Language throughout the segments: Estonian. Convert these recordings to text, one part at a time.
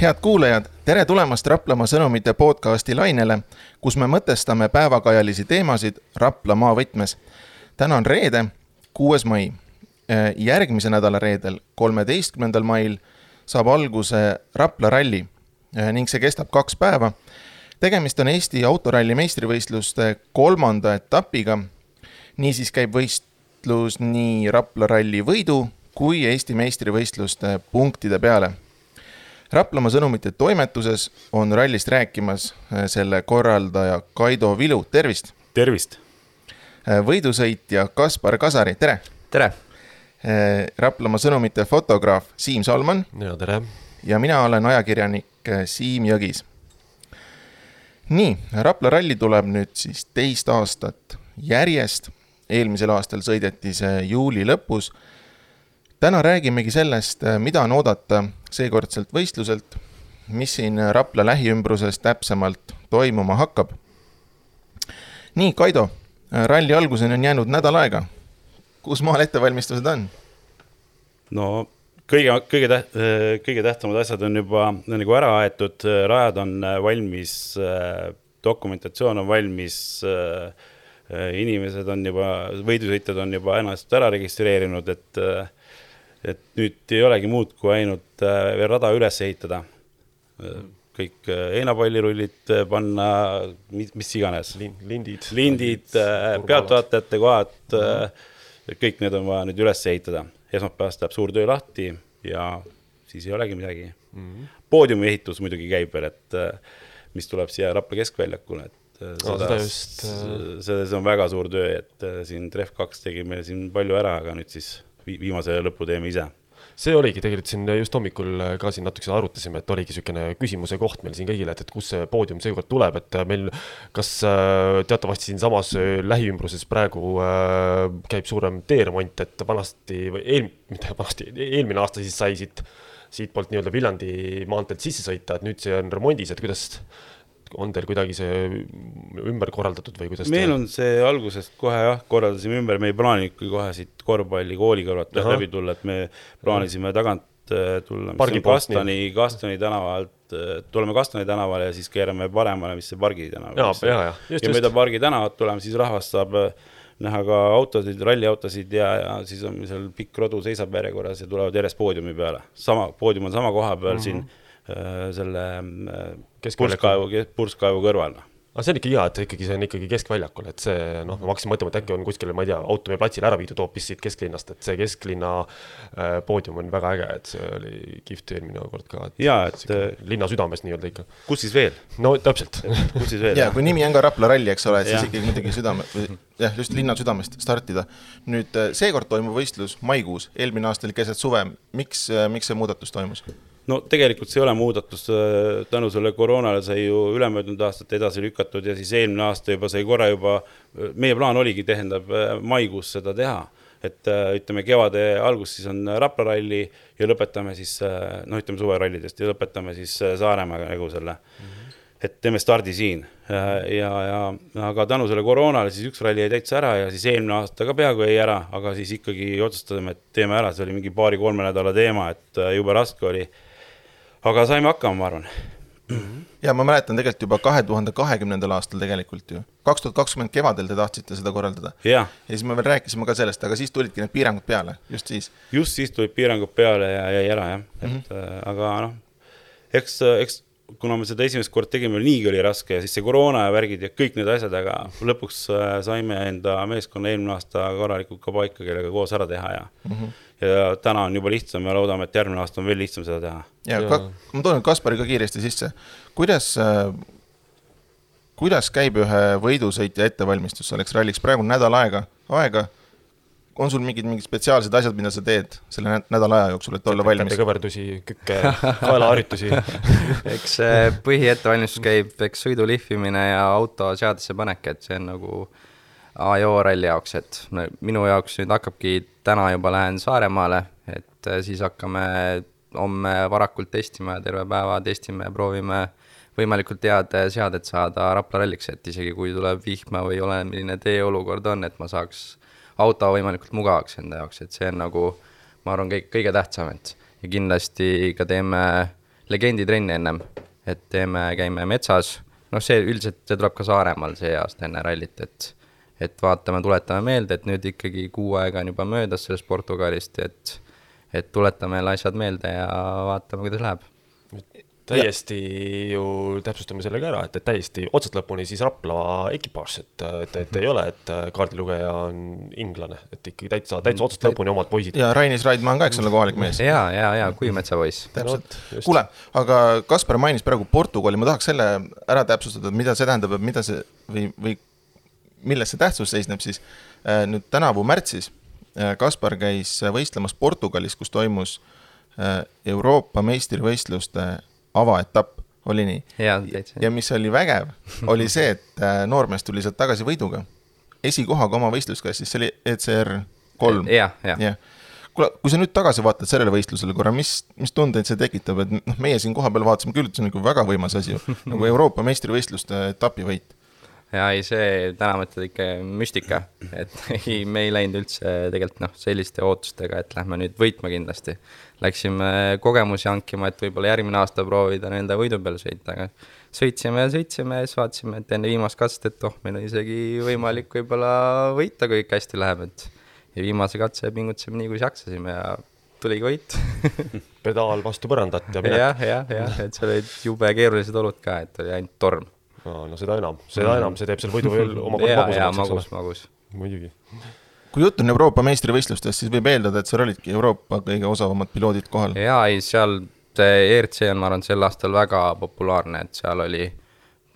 head kuulajad, tere tulemast Raplamaa sõnumite podcasti lainele, kus me mõtestame päevakajalisi teemasid Rapla maavõtmes. täna on reede, kuues mai. järgmise nädala reedel, kolmeteistkümnendal mail saab alguse Rapla ralli ning see kestab kaks päeva. tegemist on Eesti autoralli meistrivõistluste kolmanda etapiga. niisiis käib võistlus nii Rapla ralli võidu kui Eesti meistrivõistluste punktide peale Raplamaa sõnumite toimetuses on rallist rääkimas äh, selle korraldaja Kaido Vilu, tervist! tervist! Äh, võidusõitja Kaspar Kasari, tere! tere! Äh, Raplamaa sõnumite fotograaf Siim Salman. ja tere! ja mina olen ajakirjanik Siim Jõgis. nii, Rapla ralli tuleb nüüd siis teist aastat järjest. eelmisel aastal sõideti see juuli lõpus täna räägimegi sellest, äh, mida on oodata seekordselt võistluselt, mis siin Rapla lähiümbruses täpsemalt toimuma hakkab. nii, Kaido, äh, ralli alguseni on jäänud nädal aega. kus maal ettevalmistused on? no kõige, kõige täht-, äh, kõige tähtsamad asjad on juba nagu ära aetud, rajad on valmis, dokumentatsioon on valmis, inimesed on juba, võidusõitjad on juba ennast ära registreerinud, et et nüüd ei olegi muud, kui ainult äh, veel rada üles ehitada. kõik äh, heinapallirullid äh, panna, mis, mis iganes. lindid. lindid, pealtvaatajate kohad mm, -hmm. kõik need on vaja nüüd üles ehitada. esmaspäevast läheb suur töö lahti ja siis ei olegi midagi mm. -hmm. poodiumi ehitus muidugi käib veel, et mis tuleb siia Rapla keskväljakule, et seda, seda just see, see on väga suur töö, et siin Tref2 tegi meil siin palju ära, aga nüüd siis viimase lõpu teeme ise. See oligi tegelikult siin just hommikul ka siin natukese arutasime, et oligi niisugune küsimuse koht meil siin kõigile, et, et kus see poodium seekord tuleb, et meil kas äh, teatavasti siinsamas äh, lähiümbruses praegu äh, käib suurem teeremont, et vanasti või eel-, mitte vanasti, eelmine aasta siis sai siit, siitpoolt nii-öelda Viljandi maanteelt sisse sõita, et nüüd see on remondis, et kuidas on teil kuidagi see ümber korraldatud või kuidas? meil te... on see algusest kohe jah, korraldasime ümber, me ei plaaninudki kohe siit korvpallikooli kõrvalt läbi tulla, et me plaanisime tagant äh, tulla, mis on Kastani, Kastani tänavalt, äh, tuleme Kastani tänavale ja siis keerame paremale, mis see Pargi tänav. ja, ja, ja, ja mööda Pargi tänavat tuleme, siis rahvas saab äh, näha ka autosid, ralliautosid ja, ja siis on seal pikk rodu seisab järjekorras ja tulevad järjest poodiumi peale. sama, poodium on sama koha peal mm -hmm. siin Äh, selle äh, purskkaevu, purskkaevu kõrval aga see on ikka hea, et ikkagi see on ikkagi keskväljakul, et see noh, ma hakkasin mõtlema, et äkki on kuskil, ma ei tea, automehe platsile ära viidud hoopis siit kesklinnast, et see kesklinna äh, poodium on väga äge, et see oli kihvt eelmine kord ka. ja, et linna südames nii-öelda ikka. kus siis veel? no täpselt kus siis veel? ja kui nimi on ka Rapla ralli, eks ole, et siis ikkagi muidugi südame, jah, just linna südamest startida. nüüd seekord toimub võistlus maikuus, eelmine aasta oli keset suve, miks, miks see muudatus toimus? No tegelikult see ei ole muudatus, äh, tänu sellele koroonale sai ju ülemöödunud aastat edasi lükatud ja siis eelmine aasta juba sai korra juba, äh, meie plaan oligi, tähendab, äh, maikuus seda teha. et ütleme, kevade algus siis on Rapla ralli ja lõpetame siis noh, ütleme suverallidest ja lõpetame siis Saaremaa nagu selle mm. -hmm. et teeme stardi siin ja, ja, aga tänu sellele koroonale siis üks ralli jäi täitsa ära ja siis eelmine aasta ka peaaegu jäi ära, aga siis ikkagi otsustasime, et teeme ära, see oli mingi paari-kolme nädala teema, et jube raske oli aga saime hakkama, ma arvan ja ma mäletan tegelikult juba kahe tuhande kahekümnendal aastal tegelikult ju, kaks tuhat kakskümmend kevadel te tahtsite seda korraldada. ja siis me veel rääkisime ka sellest, aga siis tulidki need piirangud peale, just siis. just siis tulid piirangud peale ja jäi ära jah, et mm -hmm. äh, aga noh, eks, eks kuna me seda esimest korda tegime, niigi oli raske ja siis see koroona ja värgid ja kõik need asjad, aga lõpuks äh, saime enda meeskonna eelmine aasta korralikult ka paika, kellega koos ära teha ja mm. -hmm ja täna on juba lihtsam ja loodame, et järgmine aasta on veel lihtsam seda teha. ja, ja. ma toon Kaspari ka kiiresti sisse, kuidas, äh, kuidas käib ühe võidusõitja ettevalmistus selleks ralliks, praegu on nädal aega, aega on sul mingid, mingid spetsiaalsed asjad, mida sa teed selle nädala aja jooksul, et olla valmis? kõverdusi, kükke, kaelaharjutusi eks põhiettevalmistus käib, eks sõidu lihvimine ja auto seadesse panek, et see on nagu A ja O ralli jaoks, et minu jaoks nüüd hakkabki täna juba lähen Saaremaale, et äh, siis hakkame homme varakult testima ja terve päeva testime ja proovime võimalikult head seadet saada Rapla ralliks, et isegi kui tuleb vihma või oleneb, milline teeolukord on, et ma saaks auto võimalikult mugavaks enda jaoks, et see on nagu, ma arvan, kõik, kõige tähtsam, et ja kindlasti ka teeme legenditrenni ennem, et teeme, käime metsas, noh, see üldiselt, see tuleb ka Saaremaal see aasta enne rallit, et et vaatame, tuletame meelde, et nüüd ikkagi kuu aega on juba möödas sellest Portugalist, et et tuletame jälle asjad meelde ja vaatame, kuidas läheb täiesti ju täpsustame selle ka ära, et, et täiesti otsast lõpuni siis Rapla ekipaaž, et, et, et ei ole, et kaardilugeja on inglane, et ikkagi täitsa, täitsa otsast lõpuni omad poisid. ja Rainis Raidmaa on ka, eks ole, kohalik mees. ja, ja, ja Kuimetsa poiss. täpselt no,. kuule, aga Kaspar mainis praegu Portugali, ma tahaks selle ära täpsustada, mida see tähendab, et mida see või, või milles see tähtsus seisneb siis. Äh, nüüd tänavu märtsis äh, Kaspar käis võistlemas Portugalis, kus toimus äh, Euroopa meistrivõistluste avaetapp, oli nii? ja mis oli vägev, oli see, et äh, noormees tuli sealt tagasi võiduga, esikohaga oma võistlusklassis, see oli ECR kolm. jah, jah ja. kuule, kui sa nüüd tagasi vaatad sellele võistlusele korra, mis, mis tundeid see tekitab, et noh, meie siin kohapeal vaatasime küll, et see on nagu väga võimas asi ju, nagu Euroopa meistrivõistluste etapivõit ja ei, see täna mõtled ikka müstika, et ei, me ei läinud üldse tegelikult noh, selliste ootustega, et lähme nüüd võitma kindlasti. Läksime kogemusi hankima, et võib-olla järgmine aasta proovida nende võidu peale sõita, aga sõitsime ja sõitsime ja siis vaatasime, et enne viimast katset, et oh, meil on isegi võimalik võib-olla võita, kui kõik hästi läheb, et ja viimase katse pingutasime nii, kui jaksasime ja tuligi võit pedaal vastu põrandat ja minek. jah, jah, jah, et seal olid jube keerulised olud ka, et oli ainult torm no seda enam, seda mm. enam, see teeb selle võidu veel omakorda magusamaks. jaa, magus, magus. muidugi. kui jutt on Euroopa meistrivõistlustest, siis võib eeldada, et seal olidki Euroopa kõige osavamad piloodid kohal. jaa, ei seal see ERC on, ma arvan, sel aastal väga populaarne, et seal oli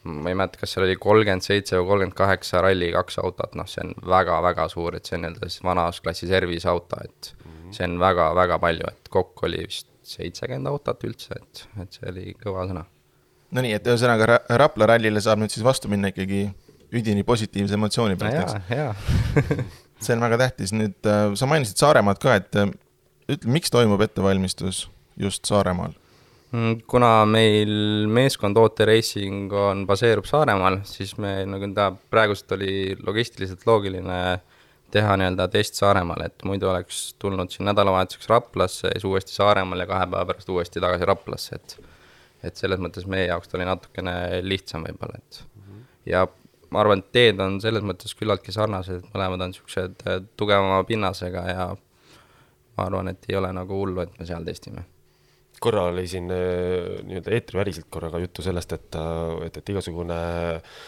ma ei mäleta, kas seal oli kolmkümmend seitse või kolmkümmend kaheksa Rally kaks autot, noh, see on väga-väga suur, et see on nii-öelda siis vanas klassi service auto, et mm -hmm. see on väga-väga palju, et kokku oli vist seitsekümmend autot üldse, et, et see oli kõva sõna Nonii, et ühesõnaga Rapla rallile saab nüüd siis vastu minna ikkagi üdini positiivse emotsiooni pealt, eks? see on väga tähtis, nüüd äh, sa mainisid Saaremaad ka, et äh, ütle, miks toimub ettevalmistus just Saaremaal? Mm, kuna meil meeskond OT Racing on, baseerub Saaremaal, siis me nagu ta praegust oli logistiliselt loogiline teha nii-öelda test Saaremaal, et muidu oleks tulnud siin nädalavahetuseks Raplasse ja siis uuesti Saaremaale ja kahe päeva pärast uuesti tagasi Raplasse, et et selles mõttes meie jaoks ta oli natukene lihtsam võib-olla, et -hmm. ja ma arvan, et teed on selles mõttes küllaltki sarnased, et mõlemad on niisugused äh, tugevama pinnasega ja ma arvan, et ei ole nagu hullu, et me seal testime korra oli siin äh, nii-öelda eetriväliselt korraga juttu sellest, et, äh, et, et igasugune äh,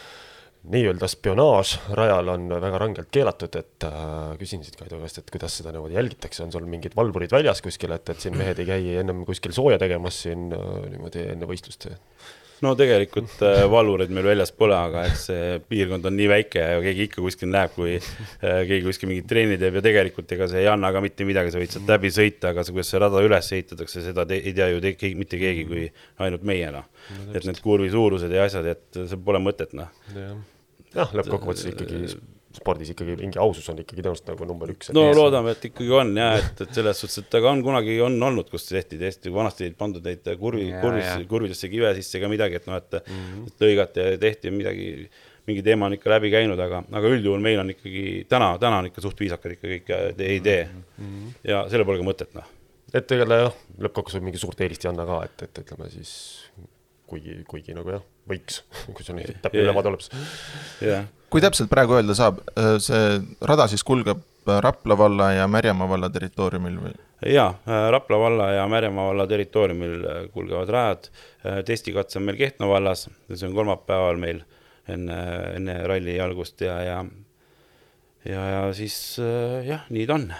nii-öelda spionaaž rajal on väga rangelt keelatud, et äh, küsin siit Kaido käest, et kuidas seda niimoodi jälgitakse, on sul mingid valvurid väljas kuskil, et, et siin mehed ei käi ennem kuskil sooja tegemas siin äh, niimoodi enne võistlust? no tegelikult äh, valvureid meil väljas pole, aga eks see piirkond on nii väike ja keegi ikka kuskil näeb, kui äh, keegi kuskil mingit trenni teeb ja tegelikult ega see ei anna ka mitte midagi, sa võid sealt läbi sõita, aga kuidas see rada üles ehitatakse, seda te, ei tea ju te, keegi, mitte keegi kui ainult meie noh no,. et need kurvi suurused ja asjad, et see pole mõtet noh jah, lõppkokkuvõttes ikkagi spordis ikkagi mingi ausus on ikkagi tõenäoliselt nagu number üks. no ees. loodame, et ikkagi on ja et, et selles suhtes, et aga on kunagi on olnud, kus tehti tõesti, vanasti ei pandud neid kurvi, kurvis, kurvidesse kive sisse ka midagi, et noh, et mm, -hmm. et lõigati ja tehti midagi, mingi teema on ikka läbi käinud, aga, aga üldjuhul meil on ikkagi täna, täna on ikka suht viisakad ikka kõik ei tee mm. -hmm. ja sellel pole ka mõtet, noh. et ega jah, lõppkokkuvõttes võib mingi suurt eelist ei anna ka, et, et ütleme siis kuigi, kuigi nagu jah, võiks, kui sul nii täpne ülevaade olemas yeah.. kui täpselt praegu öelda saab, äh, see rada siis kulgeb äh, Rapla valla ja Märjamaa valla territooriumil või? jaa, äh, Rapla valla ja Märjamaa valla territooriumil kulgevad rajad. testikatse on meil Kehtna vallas, see on kolmapäeval meil enne, enne ralli algust ja, ja ja, ja siis jah, nii ta on.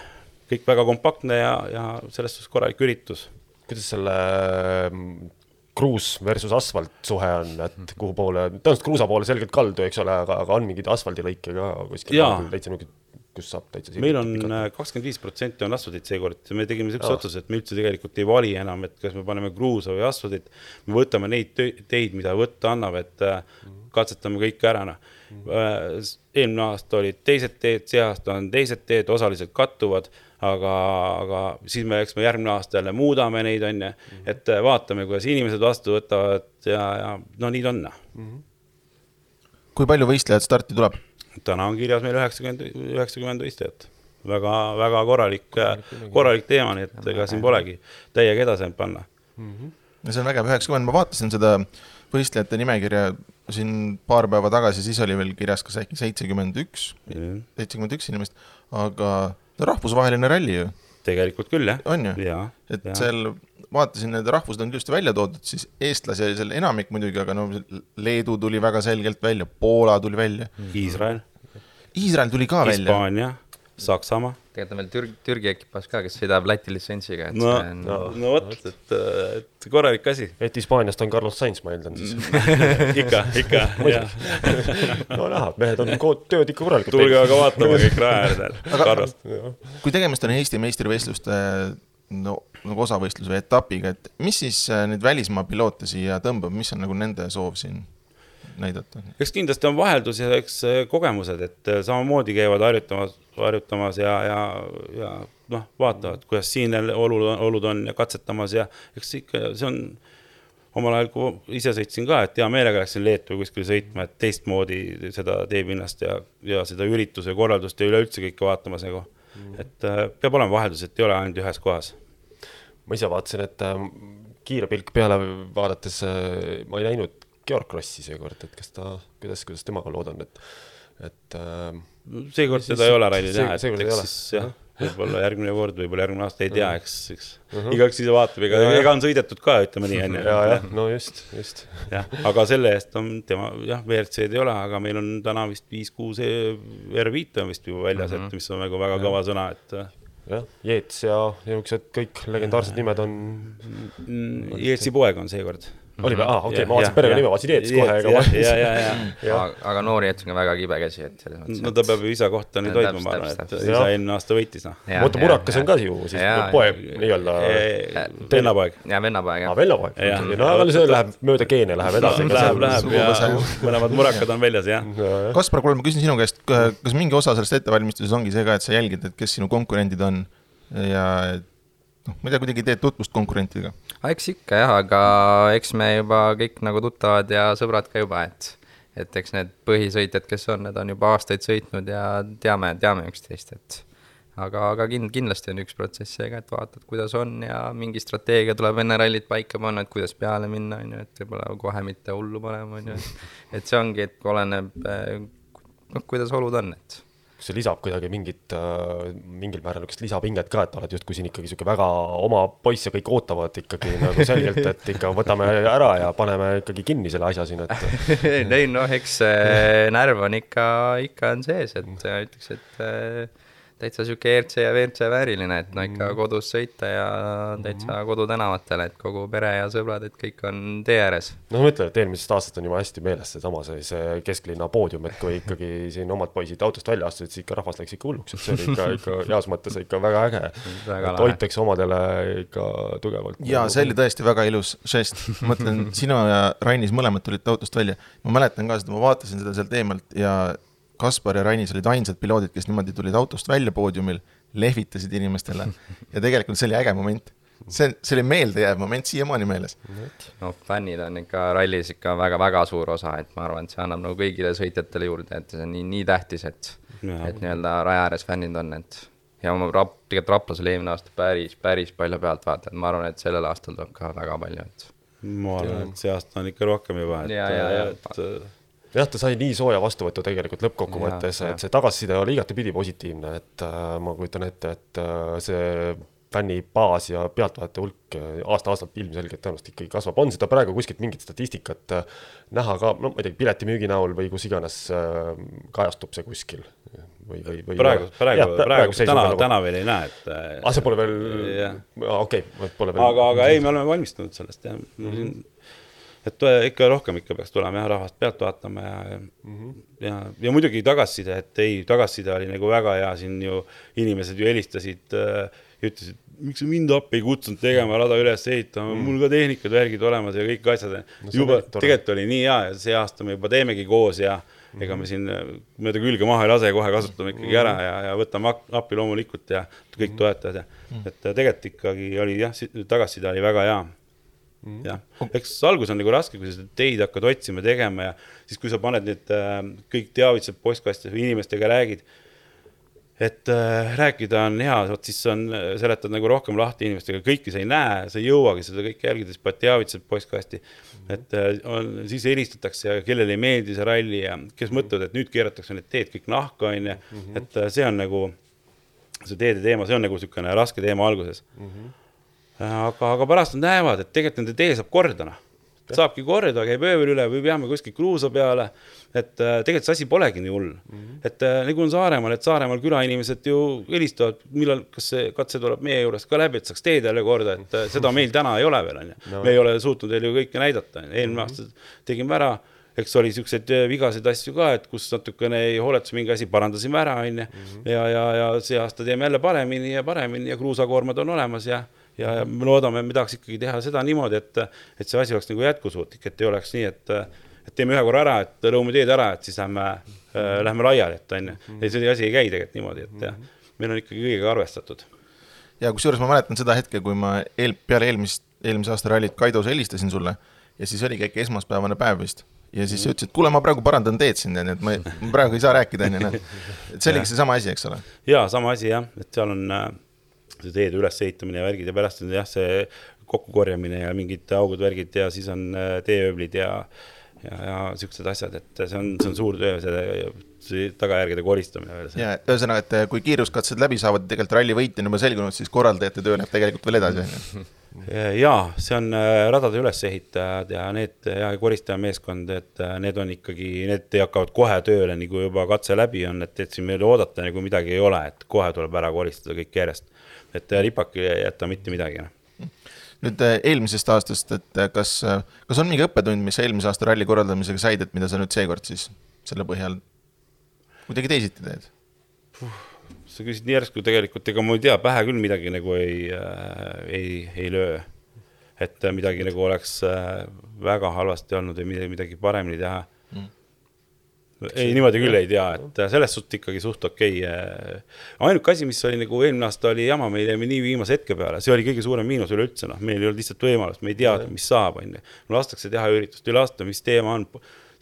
kõik väga kompaktne ja, ja selles suhtes korralik üritus. kuidas selle kruus versus asfalt suhe on, et kuhu poole, tõenäoliselt kruusa poole selgelt kaldu, eks ole, aga, aga on mingeid asfaldilõike ka kuskil täitsa niisugune, kus saab täitsa meil on äh, kakskümmend viis protsenti on asfaldit seekord, me tegime niisuguse otsuse, et me üldse tegelikult ei vali enam, et kas me paneme kruusa või asfaldit, me võtame neid teid, mida võtta annab, et äh, katsetame kõik ära, noh. Äh, eelmine aasta olid teised teed, see aasta on teised teed, osaliselt kattuvad aga, aga siis me, eks me järgmine aasta jälle muudame neid, on ju, mhm. et äh, vaatame, kuidas inimesed vastu võtavad ja, ja no nii ta on mm. -hmm. kui palju võistlejaid starti tuleb? täna on kirjas meil üheksakümmend, üheksakümmend võistlejat. väga, väga korralik, korralik teema, nii et ega siin polegi täiega edasi ainult panna mm. -hmm ja see on vägev, üheksakümmend, ma vaatasin seda võistlejate nimekirja siin paar päeva tagasi, siis oli veel kirjas kas äkki seitsekümmend üks, seitsekümmend üks inimest, aga on rahvusvaheline ralli ju, tegelikult küll jah. on ju? ja, et ja. seal vaatasin, need rahvused on ilusti välja toodud, siis eestlasi oli seal enamik muidugi, aga no Leedu tuli väga selgelt välja, Poola tuli välja, Iisrael, Iisrael tuli ka välja. Saksamaa. tegelikult on veel Türgi, Türgi ekipaaž ka, kes sõidab Läti litsentsiga, et no, see on no, no vot, et, et korralik asi. et Hispaaniast on Carlos Sainz, ma eeldan siis ikka, ikka, jah. no näha, mehed on ko- tööd ikka korralikult tulge aga vaatama kõik raja äärdel, Carlost. kui tegemist on Eesti meistrivõistluste no nagu osavõistluse või etapiga, et mis siis äh, neid välismaa piloote siia tõmbab, mis on nagu nende soov siin näidata? eks kindlasti on vaheldus ja eks äh, kogemused, et äh, samamoodi käivad harjutamas, harjutamas ja, ja, ja noh, vaatavad, kuidas siin jälle olud, olud on ja katsetamas ja eks ikka see on omal ajal, kui ise sõitsin ka, et hea meelega läksin Leetu kuskile sõitma, et teistmoodi seda teepinnast ja, ja seda ürituse korraldust ja üleüldse kõike vaatamas nagu mm.. et äh, peab olema vaheldus, et ei ole ainult ühes kohas. ma ise vaatasin, et äh, kiire pilk peale vaadates äh, ma ei näinud Georg Krossi seekord, et kas ta, kuidas, kuidas temaga lood on, et, et äh, seekord seda ei ole rallil see- jah, et eks siis jah, võib-olla järgmine kord, võib-olla järgmine aasta, ei tea, eks, eks Uh -huh. igaüks ise vaatab, ega, ega on sõidetud ka, ütleme nii, on ju. ja, jah, no just, just. jah, aga selle eest on tema jah, WRC-d ei ole, aga meil on täna vist viis-kuus R5 on vist juba väljas mm, -hmm. et mis on nagu väga kõva sõna, et jah, Jeets ja niisugused kõik legendaarsed nimed on, Jeetsi poeg on seekord. Oli või, aa, okei, ma vaatasin perekonnanime, vaatasin Jeets kohe, aga ma ja, ja, ja jah, aga, noori jätsin ka väga kibe käsi, et selles mõttes no ta peab ju isa kohta nüüd hoidma, ma arvan, et isa eelmine aasta võitis, noh. oota, Murakas on ka ju siis Jaa. poeg nii-öelda, vennapoeg. ja vennapoeg aa, jah. vennapoeg, Jah. no aga see läheb mööda geene läheb edasi. Läheb, läheb ja mõlemad murakad on väljas, jah. Kaspar Kull, ma küsin sinu käest, kas mingi osa sellest ettevalmistuses ongi see ka, et sa jälgid, et kes sinu konkurendid on ja et noh, ma ei tea, kuidagi teed tutvust konkurentidega? eks ikka jah, aga eks me juba kõik nagu tuttavad ja sõbrad ka juba, et et eks need põhisõitjad, kes on, need on juba aastaid sõitnud ja teame, teame üksteist, et aga, aga kind-, kindlasti on üks protsess seega, et vaatad, kuidas on ja mingi strateegia tuleb enne rallit paika panna, et kuidas peale minna, on ju, et võib-olla kohe mitte hullu panema, on ju, et et see ongi, et oleneb eh, noh, kuidas olud on, et kas see lisab kuidagi mingit äh,, mingil määral niisugust lisapinget ka, et oled justkui siin ikkagi niisugune väga oma poiss ja kõik ootavad ikkagi nagu selgelt, et ikka võtame ära ja paneme ikkagi kinni selle asja siin, et ei noh, eks see närv on ikka, ikka on sees, et äh, ütleks, et äh, täitsa sihuke ERC ja WRC vääriline, et no ikka kodus sõita ja täitsa kodutänavatel, et kogu pere ja sõbrad, et kõik on tee ääres. no ma ütlen, et eelmisest aastast on juba hästi meeles seesama, see, see kesklinna poodium, et kui ikkagi siin omad poisid autost välja astusid, siis ikka rahvas läks ikka hulluks, et see oli ikka, ikka heas mõttes ikka väga äge. Hoitakse omadele ikka tugevalt. ja see oli tõesti väga ilus žest, ma mõtlen, sina ja Rainis mõlemad tulite autost välja, ma mäletan ka seda, ma vaatasin seda sealt eemalt ja Kaspar ja Rainis olid ainsad piloodid, kes niimoodi tulid autost välja poodiumil, lehvitasid inimestele ja tegelikult see oli äge moment. see, see oli meeldejääv moment siiamaani meeles. noh, fännid on ikka rallis ikka väga-väga suur osa, et ma arvan, et see annab nagu kõigile sõitjatele juurde, et see on nii, nii tähtis, et Jaa. et nii-öelda raja ääres fännid on, et ja ma rap-, tegelikult Raplas oli eelmine aasta päris, päris palju pealtvaatajaid, ma arvan, et sellel aastal tuleb ka väga palju, et ma arvan, et see aasta on ikka rohkem juba, et, Ja, ja, ja. et jah, ta sai nii sooja vastuvõtu tegelikult lõppkokkuvõttes, et see tagasiside oli igatepidi positiivne, et äh, ma kujutan ette, et äh, see fännibaas ja pealtvaatajate hulk äh, aasta-aastalt ilmselgelt tõenäoliselt ikkagi kasvab, on seda praegu kuskilt mingit statistikat äh, näha ka, no ma ei tea, piletimüügi näol või kus iganes äh, kajastub see kuskil või, või, või praegu, praegu, praegu täna, täna veel ei näe, et ah, see pole veel okei, pole veel aga, aga ei, me oleme valmistunud sellest jah. Mm, -hmm. Et ikka rohkem ikka peaks tulema jah, rahvast pealt vaatama ja mm, -hmm. ja, ja muidugi tagasiside, et ei, tagasiside oli nagu väga hea, siin ju inimesed ju helistasid äh, ja ütlesid, miks sa mind appi ei kutsunud tegema, rada üles ehitama mm, -hmm. mul ka tehnikad, värgid olemas ja kõik asjad No juba tegelikult oli nii hea ja see aasta me juba teemegi koos ja mm -hmm. ega me siin äh, mööda külge maha ei lase, kohe kasutame ikkagi ära ja, ja võtame appi loomulikult ja kõik toetajad ja et äh, tegelikult ikkagi oli jah, tagasiside oli väga hea jah, eks algus on nagu raske, kui sa teid hakkad otsima, tegema ja siis, kui sa paned need äh, kõik teavitused postkasti inimestega räägid, et äh, rääkida on hea, vot siis on, seletad nagu rohkem lahti inimestega, kõike sa ei näe, sa ei jõuagi seda kõike jälgida, siis pead teavitasid postkasti. et äh, on, siis helistatakse ja kellele ei meeldi see ralli ja kes mõtlevad, et nüüd keeratakse need teed kõik nahka, on ju, et äh, see on nagu see teede teema, see on nagu niisugune raske teema alguses. Mm. -hmm. Aga, aga pärast nad näevad, et tegelikult nende tee saab korda, noh. saabki korda, käib öövel üle või peame kuskil kruusa peale. et äh, tegelikult see asi polegi nii hull mm. -hmm. et äh, nagu on Saaremaal, et Saaremaal külainimesed ju helistavad, millal, kas see katse tuleb meie juurest ka läbi, et saaks teed jälle korda, et äh, seda meil täna ei ole veel, on ju. me ei ole suutnud teile ju kõike näidata, eelmine mm -hmm. aasta tegime ära eks oli siukseid vigaseid asju ka, et kus natukene ei hooletus mingi asi, parandasime ära, onju. Mhm. ja, ja, ja see aasta teeme jälle paremini ja paremini ja kruusakoormad on olemas ja, ja, ja me loodame, me tahaks ikkagi teha seda niimoodi, et, et see asi oleks nagu jätkusuutlik, et ei oleks nii, et, et teeme ühe korra ära, et lõume teed ära, et siis lähme äh,, lähme laiali, et onju. Mhm. ei, see asi ei käi tegelikult niimoodi, et jah, mhm. meil on ikkagi kõigega arvestatud. ja kusjuures ma mäletan seda hetke, kui ma eel, peale eelmist, eelmise aasta rallit Kaidos helistasin sulle ja siis oligi äkki esmaspäevane päev vist ja siis sa ütlesid, et kuule, ma praegu parandan teed sind, onju, et ma, ma praegu ei saa rääkida, onju, noh. et see oligi seesama asi, eks ole? jaa, sama asi jah, et seal on äh, see teede ülesehitamine ja värgid ja pärast on jah, see kokkukorjamine ja mingid augud, värgid ja siis on äh, teeööblid ja ja, ja siuksed asjad, et see on, see on suur töö, see, tagajärgede koristamine veel. ja ühesõnaga, et kui kiiruskatsed läbi saavad, tegelikult ralli võit on juba selgunud, siis korraldajate töö läheb tegelikult veel edasi, onju jaa, see on äh, radade ülesehitajad ja need ja koristajameeskond, et äh, need on ikkagi, need hakkavad kohe tööle, nii kui juba katse läbi on, et, et siin meil oodata nagu midagi ei ole, et kohe tuleb ära koristada kõik järjest. Et äh, ripak ei jäta mitte midagi. Noh. nüüd eelmisest aastast, et kas, kas on mingi õppetund, mis eelmise aasta ralli korraldamisega said, et mida sa nüüd seekord siis selle põhjal kuidagi teisiti teed? sa küsid nii järsku tegelikult, ega ma ei tea, pähe küll midagi nagu ei äh,, ei, ei löö. et midagi nagu oleks äh, väga halvasti olnud või midagi, midagi paremini teha. Ei, niimoodi küll ei tea, et selles suhtes ikkagi suht okei okay.. ainuke asi, mis oli nagu eelmine aasta oli jama, me jäime nii viimase hetke peale, see oli kõige suurem miinus üleüldse, noh, meil ei olnud lihtsalt võimalust, me ei teadnud, mis saab, on ju. lastakse teha üritust, ei lasta, mis teema on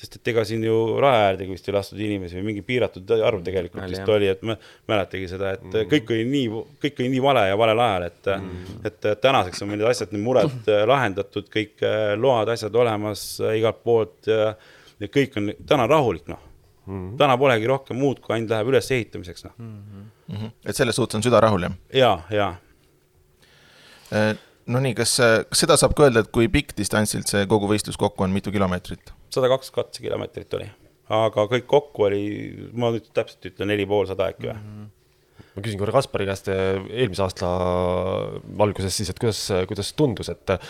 sest et ega siin ju raja äärde vist ei lastud inimesi või mingi piiratud arv tegelikult vist oli, et ma mäletagi seda, et mm. kõik oli nii, kõik oli nii vale ja valel ajal, et mm., et tänaseks on meil need asjad, need mured äh, lahendatud, kõik äh, load, asjad olemas äh, igalt poolt ja, ja kõik on, täna rahulik, noh mm. -hmm. täna polegi rohkem muud, kui ainult läheb ülesehitamiseks, noh mm -hmm.. et selles suhtes on süda rahul, jah? ja, ja. Nonii, kas, kas seda saab ka öelda, et kui pikk distantsilt see kogu võistlus kokku on, mitu kilomeetrit? sada kaks katsekilomeetrit oli, aga kõik kokku oli, ma nüüd täpselt ütlen, neli pool sada äkki või mm. -hmm ma küsin korra Kaspari käest eh, eelmise aasta valguses siis, et kuidas, kuidas tundus, et äh,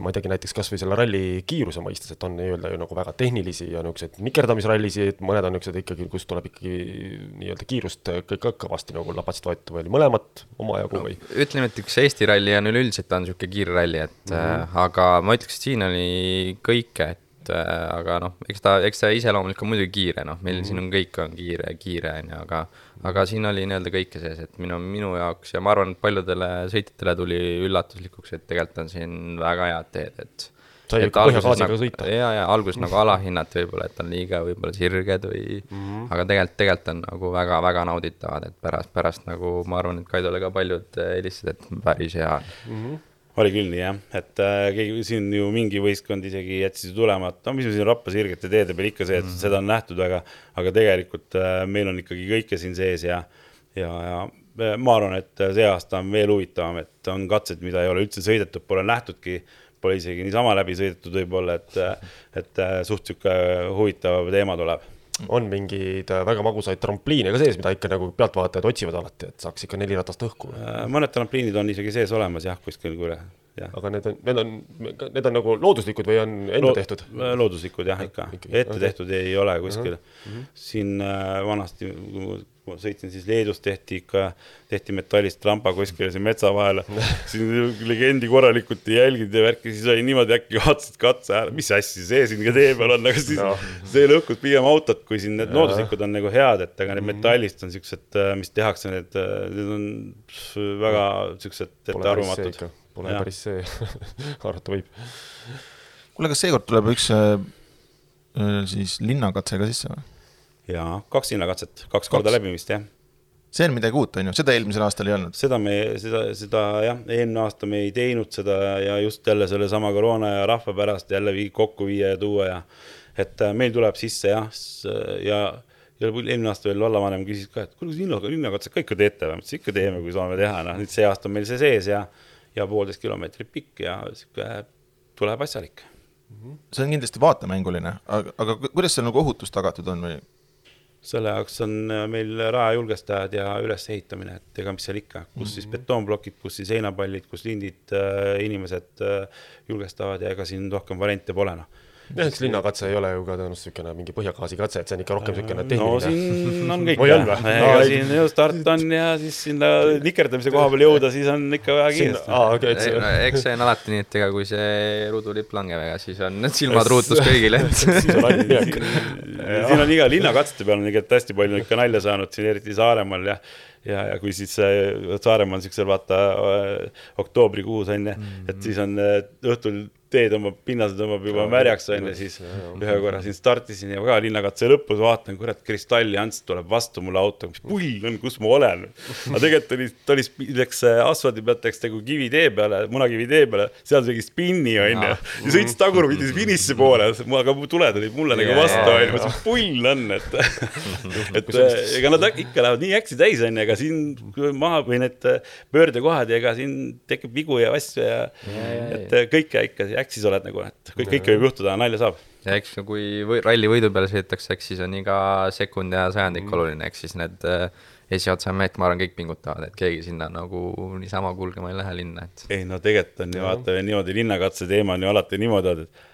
ma ei teagi, näiteks kasvõi selle ralli kiiruse mõistes, et on nii-öelda ju nagu väga tehnilisi ja niisuguseid nikerdamisrallisid, mõned on niisugused ikkagi, kus tuleb ikkagi nii-öelda kiirust kõik kõvasti nagu lapatsid võetud või mõlemat omajagu või no,? ütleme, et üks Eesti ralli on üleüldiselt on niisugune kiire ralli, et mm -hmm. aga ma ütleks, et siin oli kõike, et et äh, aga noh, eks ta, eks ta iseloomulik on muidugi kiire, noh, meil mm -hmm. siin on kõik on kiire, kiire on ju, aga aga siin oli nii-öelda kõike sees, et minu, minu jaoks ja ma arvan, et paljudele sõitjatele tuli üllatuslikuks, et tegelikult on siin väga head teed, et sai ikka põhjagaasiga nagu, sõita. ja, ja alguses nagu alahinnati võib-olla, et on liiga võib-olla sirged või mm, -hmm. aga tegelikult, tegelikult on nagu väga-väga nauditavad, et pärast, pärast nagu ma arvan, et Kaidole ka paljud helistasid, et päris hea mm. -hmm oli küll nii jah, et äh, keegi siin ju mingi võistkond isegi jättis ju tulema, et no mis me siin Rapla sirgete teede peal ikka see, et mm -hmm. seda on nähtud, aga, aga tegelikult äh, meil on ikkagi kõike siin sees ja, ja, ja äh, ma arvan, et see aasta on veel huvitavam, et on katsed, mida ei ole üldse sõidetud, pole nähtudki, pole isegi niisama läbi sõidetud võib-olla, et, et äh, suht sihuke huvitav teema tuleb on mingeid äh, väga magusaid trampliine ka sees, mida ikka nagu pealtvaatajad otsivad alati, et saaks ikka neli ratast õhku? Äh, mõned trampliinid on isegi sees olemas jah, kuskil kuule. aga need on, need on, need on nagu looduslikud või on enda Lo tehtud? Äh, looduslikud jah, ikka, ette okay. tehtud ei ole kuskil uh. -huh. siin äh, vanasti kui ma sõitsin, siis Leedus tehti ikka, tehti metallist trampa kuskile siin metsa vahele. siin legendi korralikult ei jälginud ja värki, siis oli niimoodi äkki vaatasid katse ära, mis asja see siin ka tee peal on, aga siis no. see lõhkus pigem autot, kui siin need looduslikud on nagu head, et aga need mhm. metallist on siuksed, mis tehakse, need, need on väga siuksed ettearvamatud. Pole ja. päris see arvata võib. kuule, kas seekord tuleb üks äh, äh siis linnakatse ka sisse või? Jaa, kaks hinnakatset, kaks korda läbimist, jah. see on midagi uut, on ju, seda eelmisel aastal ei olnud. seda me, seda, seda jah, eelmine aasta me ei teinud seda ja just jälle sellesama koroona ja rahva pärast jälle vii, kokku viia ja tuua ja et äh, meil tuleb sisse jah, ja, ja eelmine aasta veel vallavanem küsis ka, et kuule, kas linna, linnakatset ka ikka teete või? ma ütlesin, ikka teeme, kui saame teha, noh nüüd see aasta on meil see sees ja, ja poolteist kilomeetrit pikk ja sihuke tuleb asjalik. see on kindlasti vaatemänguline, aga, aga kuidas seal nagu ohutus tagatud on või? Selle jaoks on äh, meil rajajulgestajad ja ülesehitamine, et ega mis seal ikka, kus mm -hmm. siis mhm. betoonplokid, kus siis heinapallid, kus lindid äh,, inimesed äh, julgestavad ja ega siin rohkem variante pole noh jah, eks linnakatse ei ole ju ka tõenäoliselt niisugune mingi põhjagaasi katse, et see on ikka rohkem niisugune tehniline. no siin on kõik jah, ega siin ju start on ja siis sinna nikerdamise koha peal jõuda, siis on ikka väga kiiresti. aa, okei, et see. eks see on alati nii, et ega kui see ruudulipp langeb, ega siis on need silmad ruutus kõigil, et on siin on iga linnakatsete peal on ikka hästi palju ikka nalja saanud siin, eriti Saaremaal jah ja, ja kui siis Saaremaa on siuksel vaata oktoobrikuus on ju, et siis on õhtul tee tõmbab, pinnase tõmbab juba märjaks onju, siis ühe korra siin startisin ja ka linnakatse lõpus vaatan, kurat, Kristalli Ants tuleb vastu mulle auto, mis pull on, kus ma olen. aga tegelikult oli, ta oli, läks asfaldi pealt, läks nagu kivitee peale, munakivi tee peale, seal tegi spinni onju ja sõitis tagurpidi finiši poole, aga tuled olid mulle nagu vastu onju, mõtlesin, pull on, et et ega nad ikka lähevad nii äksi täis onju, ega siin maha või need pöördekohad ja ega siin tekib vigu ja asju ja et kõike ikka äksis oled nagu, et kõik, kõike võib juhtuda, nalja saab. ja eks kui või, ralli võidu peale sõidetakse, eks siis on iga sekund ja sajandik mm. oluline, ehk siis need esiotsa mehed, ma arvan, kõik pingutavad, et keegi sinna nagu niisama kulgema ei lähe linna, et. ei no tegelikult on ju vaata niimoodi linnakatse teema on ju alati niimoodi, et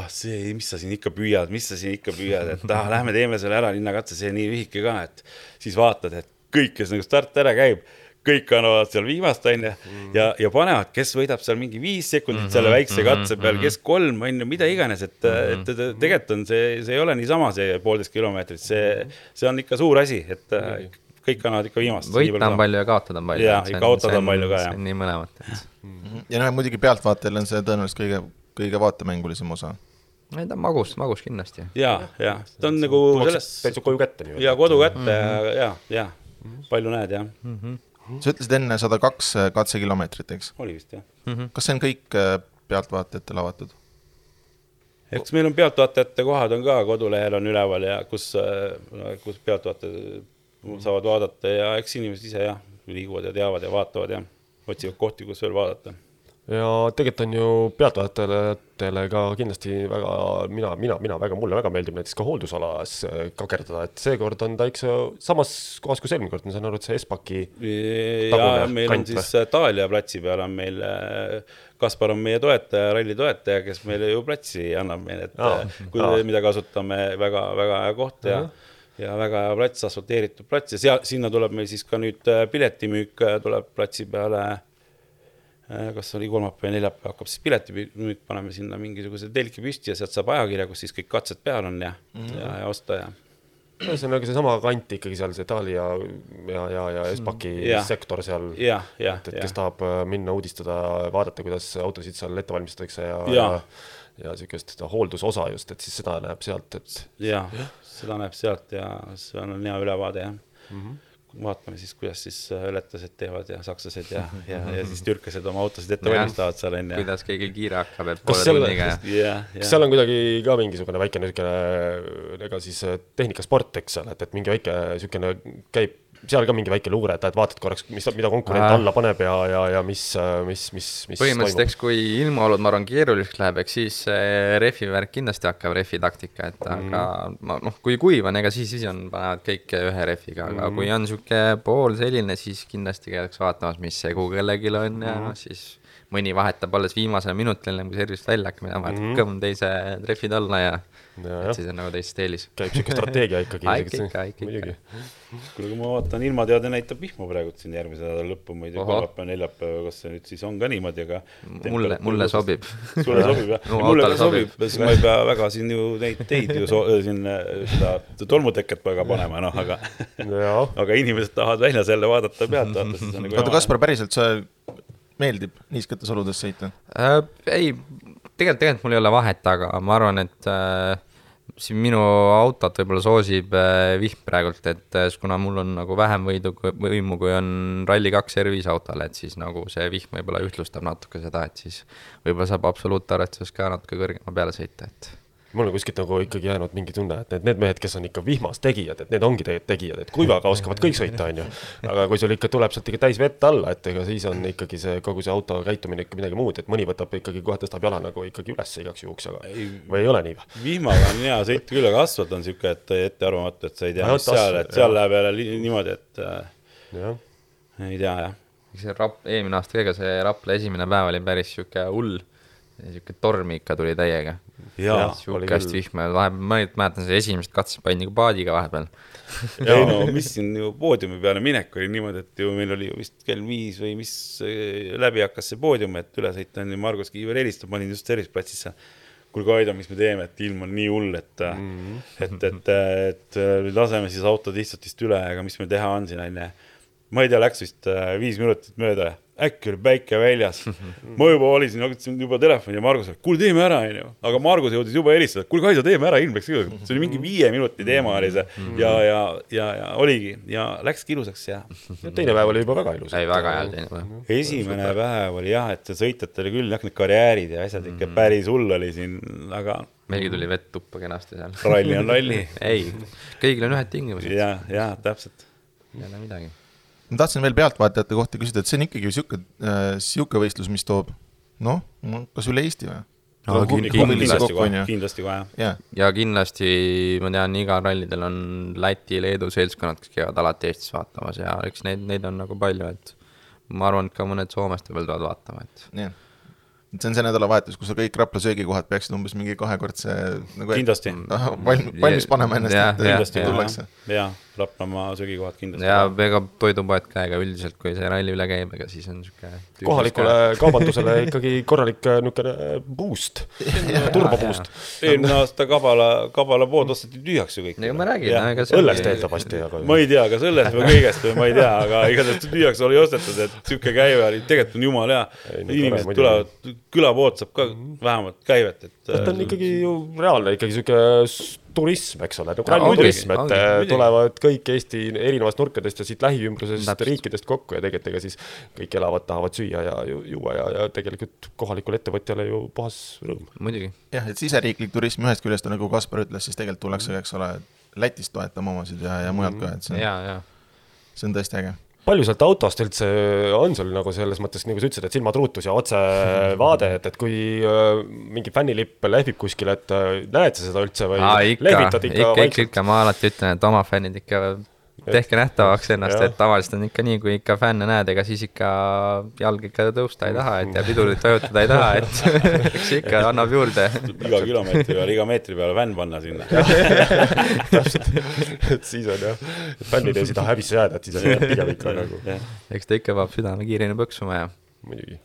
ah see, mis sa siin ikka püüad, mis sa siin ikka püüad, et ah, lähme teeme selle ära, linnakatse, see nii lühike ka, et siis vaatad, et kõik, kes nagu start ära käib kõik annavad seal viimast, onju, mm. ja, ja panevad, kes võidab seal mingi viis sekundit mm -hmm, selle väikse mm -hmm, katse peal, kes kolm, onju, mida iganes, et mm, -hmm. et, tegelikult on see, see ei ole niisama see poolteist kilomeetrit, see, see on ikka suur asi, et -hmm. kõik annavad ikka viimast. võita on palju ja kaotada on palju. ja, ja kaotada on palju ka, jah. nii mõlemat, et ja noh, muidugi pealtvaatajal on see tõenäoliselt kõige, kõige vaatemängulisem osa ei ta on magus, magus kindlasti. ja, ja ta on nagu selles. täitsa koju kätte nii-öelda. ja kodu kätte mm -hmm. ja, ja, ja palju näed, jah mm. -hmm sa ütlesid enne sada kaks äh, katsekilomeetrit, eks? oli vist, jah mm. -hmm. kas see on kõik äh, pealtvaatajatele avatud? eks meil on pealtvaatajate kohad on ka kodulehel on üleval ja kus, äh, kus pealtvaatajad saavad vaadata ja eks inimesed ise jah, liiguvad ja teavad ja vaatavad ja otsivad kohti, kus veel vaadata ja tegelikult on ju pealtvaatajatele ka kindlasti väga, mina, mina, mina väga, mulle väga meeldib näiteks ka hooldusalas äh, kakerdada, et seekord on ta ikka samas kohas, kus eelmine kord, ma saan aru, et see Espaki. ja meil on siis Taalia platsi peal on meil, äh, Kaspar on meie toetaja, ralli toetaja, kes meile ju platsi annab meile, et aa, äh, kui, mida kasutame väga, väga hea koht ja. -huh ja väga hea plats, asfalteeritud plats ja seal, sinna tuleb meil siis ka nüüd piletimüük tuleb platsi peale Äh, kas oli kolmapäev ja neljapäev hakkab siis piletimüük, paneme sinna mingisuguse telki püsti ja sealt saab ajakirja, kus siis kõik katsed peal on ja mm, -hmm. ja, ja osta ja. ühesõnaga seesama kant ikkagi seal, see Tali ja, ja, ja, ja Espaki ja. sektor seal. et, et kes tahab äh, minna uudistada, vaadata, kuidas autosid seal ette valmistatakse ja, ja, ja, ja sihukest hooldusosa just, et siis seda näeb sealt, et. jah ja., seda näeb sealt ja see on hea ülevaade jah mm. -hmm vaatame siis, kuidas siis äh, lätlased teevad ja sakslased ja, ja, ja siis türklased oma autosid ette valmistavad seal onju. kuidas keegi kiire hakkab, et poole tunniga. kas seal on kuidagi ka mingisugune väike niisugune, ega siis äh, tehnikasport, eks ole, et, et mingi väike niisugune käib seal ka mingi väike luure, et, et vaatad korraks, mis, mida konkurent äh. alla paneb ja, ja, ja mis, mis, mis, mis põhimõtteliselt, eks kui ilmaolud, ma arvan, keeruliseks läheb, eks siis rehvi värk kindlasti hakkab, rehvi taktika, et mm. aga ma noh, kui kuiv on, ega siis, siis on, panevad kõik ühe rehviga, aga mm. kui on niisugune pool selline, siis kindlasti käiakse vaatamas, mis segu kellelgi on mm. ja noh, siis mõni vahetab alles viimasel minutil, enne kui servist välja hakkab minema, vahetab mm. kõmm teise trehvid alla ja et siis on nagu teist eelis. käib sihuke strateegia ikkagi. ikka, ikka, ikka. muidugi. kuule, kui ma vaatan, ilmateade näitab vihma praegu siin järgmise nädala lõppu, ma ei tea, kolmapäev, neljapäev, kas see nüüd siis on ka niimoodi, aga. mulle, mulle sobib. sulle sobib jah no,? mulle ka sobib, siis ma ei pea väga siin ju neid teid ju so, siin seda tolmuteket väga panema, noh, aga aga inimesed tahavad väljas jälle vaadata pealt vaata, siis on nagu. oota, Kaspar, päriselt sa meeldib niisketes oludes sõita äh,? ei, tegelikult, tegelikult mul ei ole vahet, aga ma arvan, et äh, siin minu autot võib-olla soosib äh, vihm praegult, et äh, kuna mul on nagu vähem võidu, võimu, kui on Rally2 R5 autol, et siis nagu see vihm võib-olla ühtlustab natuke seda, et siis võib-olla saab absoluutarvestuses ka natuke kõrgema peale sõita, et mul on kuskilt nagu ikkagi jäänud mingi tunne, et need, need mehed, kes on ikka vihmas tegijad, et need ongi tegelikult tegijad, et kuivaga oskavad kõik sõita, on ju. aga kui sul ikka tuleb sealt ikka täis vett alla, et ega siis on ikkagi see kogu see auto käitumine ikka midagi muud, et mõni võtab ikkagi kohe tõstab jala nagu ikkagi üles igaks juhuks, aga ei, või ei ole nii või? vihmaga on hea sõita küll, aga asfalt on sihuke, et ettearvamatu, et sa ei tea, mis seal, et seal läheb jälle niimoodi, et ja. ei tea jah. see Rap-, eelmine aasta ka, ega see Rapla esimene päev oli päris sihuke hull sihuke torm ikka tuli täiega. sihukest vihma, vahepeal ma mäletan seda esimest katset panin nagu paadiga vahepeal. ei no mis siin ju poodiumi peale minek oli niimoodi, et ju meil oli ju vist kell viis või mis eh, läbi hakkas see poodium, et üle sõita on ju, Margus Kiiver helistab, ma olin just serviceplatsisse kuulge, Aido, mis me teeme, et ilm on nii hull, et mm, -hmm. et, et, et, et laseme siis autod lihtsalt üle, aga mis meil teha on siin, onju. ma ei tea, läks vist viis minutit mööda äkki oli päike väljas. ma juba valisin, hakkasin juba telefoni ja Margus, kuule teeme ära, onju. aga Margus jõudis juba helistada, kuule Kaido, teeme ära, ilm läks ilusaks. see oli mingi viie minuti teema oli see ja, ja, ja, ja oligi ja läkski ilusaks ja. teine päev oli juba väga ilus. ei, väga hea teine päev. esimene päev oli jah, et sõitjatel oli küll jah, need karjäärid ja asjad ikka päris hull oli siin, aga meilgi tuli vett tuppa kenasti seal. ralli on ralli ei, kõigil on ühed tingimused. ja, ja täpselt. ei ole midagi ma tahtsin veel pealtvaatajate kohta küsida, et see on ikkagi sihuke äh,, sihuke võistlus, mis toob noh, kas üle Eesti või? no, kindlasti kohe, kindlasti kohe jah. ja kindlasti ma tean, igal rallidel on Läti, Leedu seltskonnad, kes käivad alati Eestis vaatamas ja eks neid, neid on nagu palju, et ma arvan, et ka mõned Soomest võib-olla tulevad vaatama, et. jah, et see on see nädalavahetus, kus sa kõik Rapla söögikohad peaksid umbes mingi kahekordse nagu kindlasti valmis, valmis panema ennast, et kindlasti tullakse. jaa Raplamaa söögikohad kindlasti. ja ega toidupoed ka, ega üldiselt, kui see ralli üle käib, ega siis on sihuke. kohalikule kaubandusele ikkagi korralik äh, niisugune boost, turbo boost. eelmine aasta Kabala, Kabala pood osteti tühjaks ju kõik. ega ma räägin, ega see. õllest eeldatavasti, aga. ma ei tea, kas õllest või kõigest või ma ei tea, aga igatahes tühjaks oli ostetud, et sihuke käive oli, tegelikult on jumala hea. inimesed tulevad, külapood saab ka vähemalt käivet, et. ta on ikkagi ju reaalne ikkagi sihuke turism, eks ole, nagu ralliturism, et ongi, äh, tulevad kõik Eesti erinevatest nurkadest ja siit lähiümbrusest Täpselt. riikidest kokku ja tegelikult ega siis kõik elavad, tahavad süüa ja juua ja, ja tegelikult kohalikule ettevõtjale ju puhas rõõm. muidugi. jah, et siseriiklik turism ühest küljest on nagu Kaspar ütles, siis tegelikult tullakse, eks ole, Lätist toetama omasid ja, ja mujalt ka, et see on, see on tõesti äge palju sealt autost üldse on sul nagu selles mõttes, nagu sa ütlesid, et silmatruutus ja otsevaade, et, et kui äh, mingi fännilipp lehvib kuskil, et äh, näed sa seda üldse või ikka, ikka, ikka, ikka, ma alati ütlen, et oma fännid ikka tehke nähtavaks ennast, et tavaliselt on ikka nii, kui ikka fänne näed, ega siis ikka jalg ikka tõusta ei taha, et ja pidurit vajutada ei taha, et eks ikka annab juurde. iga kilomeetri peale, iga meetri peale fänn panna sinna. täpselt, et siis on jah, fännid ei taha häbisse jääda, et siis on pigem ikka nagu. eks ta ikka peab südame kiiremini põksuma ja.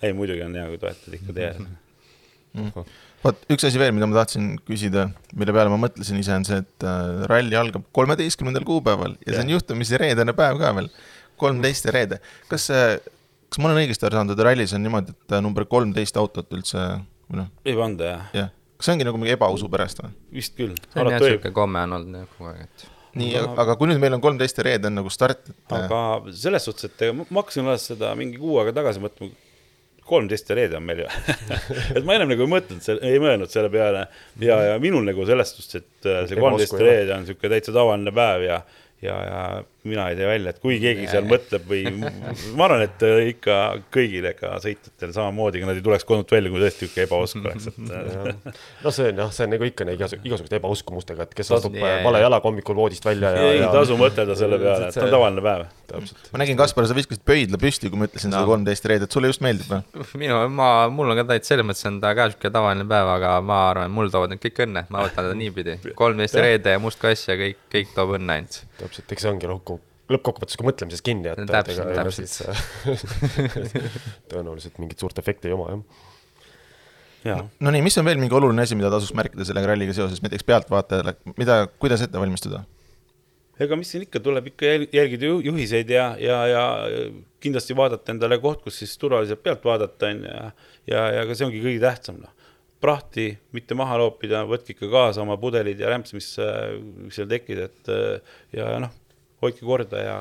ei, muidugi on hea, kui toetad ikka teed mm vot üks asi veel, mida ma tahtsin küsida, mille peale ma mõtlesin ise, on see, et äh, ralli algab kolmeteistkümnendal kuupäeval ja, ja see on juhtumisi reedene päev ka veel, kolmteist ja reede. kas see, kas ma olen õigesti aru saanud, et rallis on niimoodi, et äh, number kolmteist autot üldse või noh? ei panda jah. jah, kas see ongi nagu mingi ebausu pärast või? vist küll. see on jah sihuke komme on olnud jah kogu aeg, et nii aga..., aga kui nüüd meil on kolmteist ja reede on nagu start, et. aga selles suhtes, et ma hakkasin alles seda mingi kuu aega tagasi mõtlema kolmteist reede on meil ju. Et ma ennem nagu ei mõtelnud, ei mõelnud selle peale. Ja, ja minul nagu selles suhtes, et äh, see kolmteist reede on niisugune täitsa tavaline päev ja, ja, ja mina ei tee välja, et kui keegi seal mõtleb või ma arvan, et äh, ikka kõigil ega sõitjatel samamoodi, ega nad ei tuleks kodunt välja, kui tõesti niisugune ebausk oleks, et äh, no see on jah, see on nagu ikka neid igasuguste ebauskumustega, et kes astub yeah. vale jalaga hommikul voodist välja ja ei ja... tasu mõtelda selle peale, et see on tavaline päev. ma nägin, Kaspar, sa viskasid pöidla püsti, kui ma ütlesin no. seda kolmteist reedet, sulle just meeldib või? minu, ma, mul on ka täitsa selles mõttes on ta ka niisugune tavaline päev, aga ma arvan, mul toovad need kõik õnne, ma võtan teda niipidi, kolmteist reede ja must kass ja kõik, kõik toob õnne ainult. täpselt, eks see ongi lõhku lõppkokkuvõttes ka mõtlemises kinni, et täpselt, täpselt. tõenäoliselt mingit suurt efekti ei oma, jah. no nii, mis on veel mingi oluline asi, mida tasuks märkida selle ralliga seoses, näiteks pealtvaatajale, mida, kuidas ette valmistuda? ega mis siin ikka, tuleb ikka jälgida juhiseid ja, ja, ja kindlasti vaadata endale koht, kus siis turvaliselt pealt vaadata, on ju, ja, ja, ja ka see ongi kõige tähtsam, noh. prahti mitte maha loopida, võtke ikka kaasa oma pudelid ja rämps, mis, mis seal tekkida, et ja noh, hoidke korda ja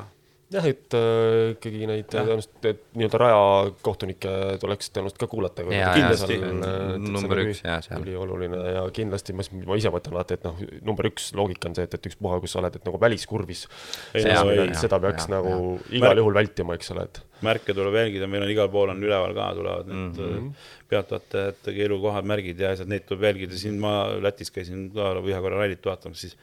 jah, et äh, ikkagi neid tõenäoliselt, et nii-öelda rajakohtunikke tuleks tõenäoliselt ka kuulata. kindlasti, number üks ja seal. ülioluline ja kindlasti ma, ma ise mõtlen alati, et noh, number üks loogika on see, et, et ükspuha, kus sa oled, et nagu väliskurvis. seda peaks ja, nagu ja. igal juhul vältima, eks ole, et. märke tuleb jälgida, meil on igal pool on üleval ka tulevad need mm -hmm. peatatajate keelukohad, märgid ja asjad, neid tuleb jälgida, siin ma Lätis käisin ka ühe korra rallit vaatamas, siis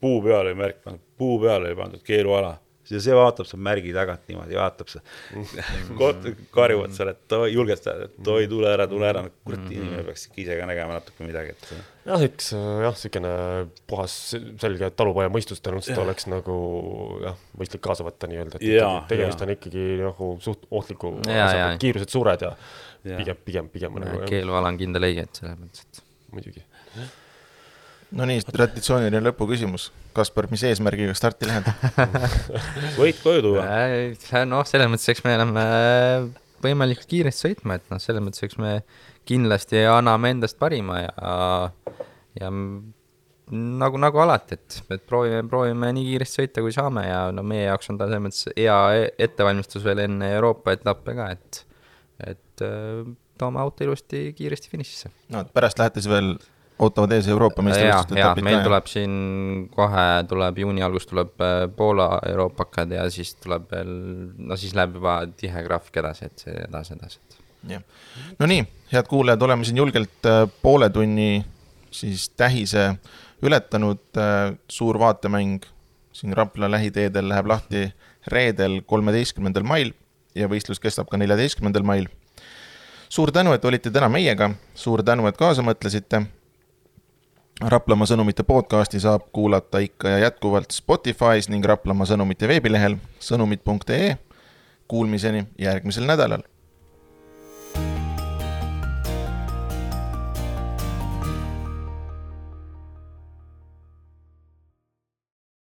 puu peale oli märk pandud, puu peale oli pandud keeluala ja see vaatab seal märgi tagant niimoodi, vaatab see karjuvad seal, et oi, julgestavad, et oi, tule ära, tule ära, kurat, mhm. inimene peaks ikka ise ka nägema natuke midagi, et. jah, eks jah, niisugune puhas selge talupoja mõistus tõenäoliselt oleks nagu jah, mõistlik kaasa võtta nii-öelda, et ja, tegemist ja. on ikkagi nagu suht ohtliku kiirused suured ja, ja pigem, pigem, pigem nagu. keeluala on kindel õige, et selles mõttes, et. muidugi no nii, traditsiooniline lõpuküsimus. Kaspar, mis eesmärgiga starti lähed võit koju tuua? noh, selles mõttes, eks me oleme äh, võimalikult kiiresti sõitma, et noh, selles mõttes, eks me kindlasti anname endast parima ja, ja nagu, nagu alati, et, et proovime, proovime nii kiiresti sõita, kui saame ja no meie jaoks on ta selles mõttes hea e-, ettevalmistus veel enne Euroopa etappe ka, et, et äh, toome auto ilusti kiiresti finišisse. no, et pärast lähete siis veel ootavad ees Euroopa meistrivõistluste etapid ka? meil tuleb siin kohe, tuleb juuni algus tuleb äh, Poola euroopakad ja siis tuleb veel, no siis läheb juba tihe graafik edasi, et see edasi, edasi. jah, no nii, head kuulajad, oleme siin julgelt äh, poole tunni siis tähise ületanud, äh, suur vaatemäng siin Rapla lähiteedel läheb lahti reedel, kolmeteistkümnendal mail ja võistlus kestab ka neljateistkümnendal mail. suur tänu, et olite täna meiega, suur tänu, et kaasa mõtlesite Raplamaa sõnumite podcasti saab kuulata ikka ja jätkuvalt Spotify's ning Raplamaa sõnumite veebilehel sõnumid.ee. Kuulmiseni järgmisel nädalal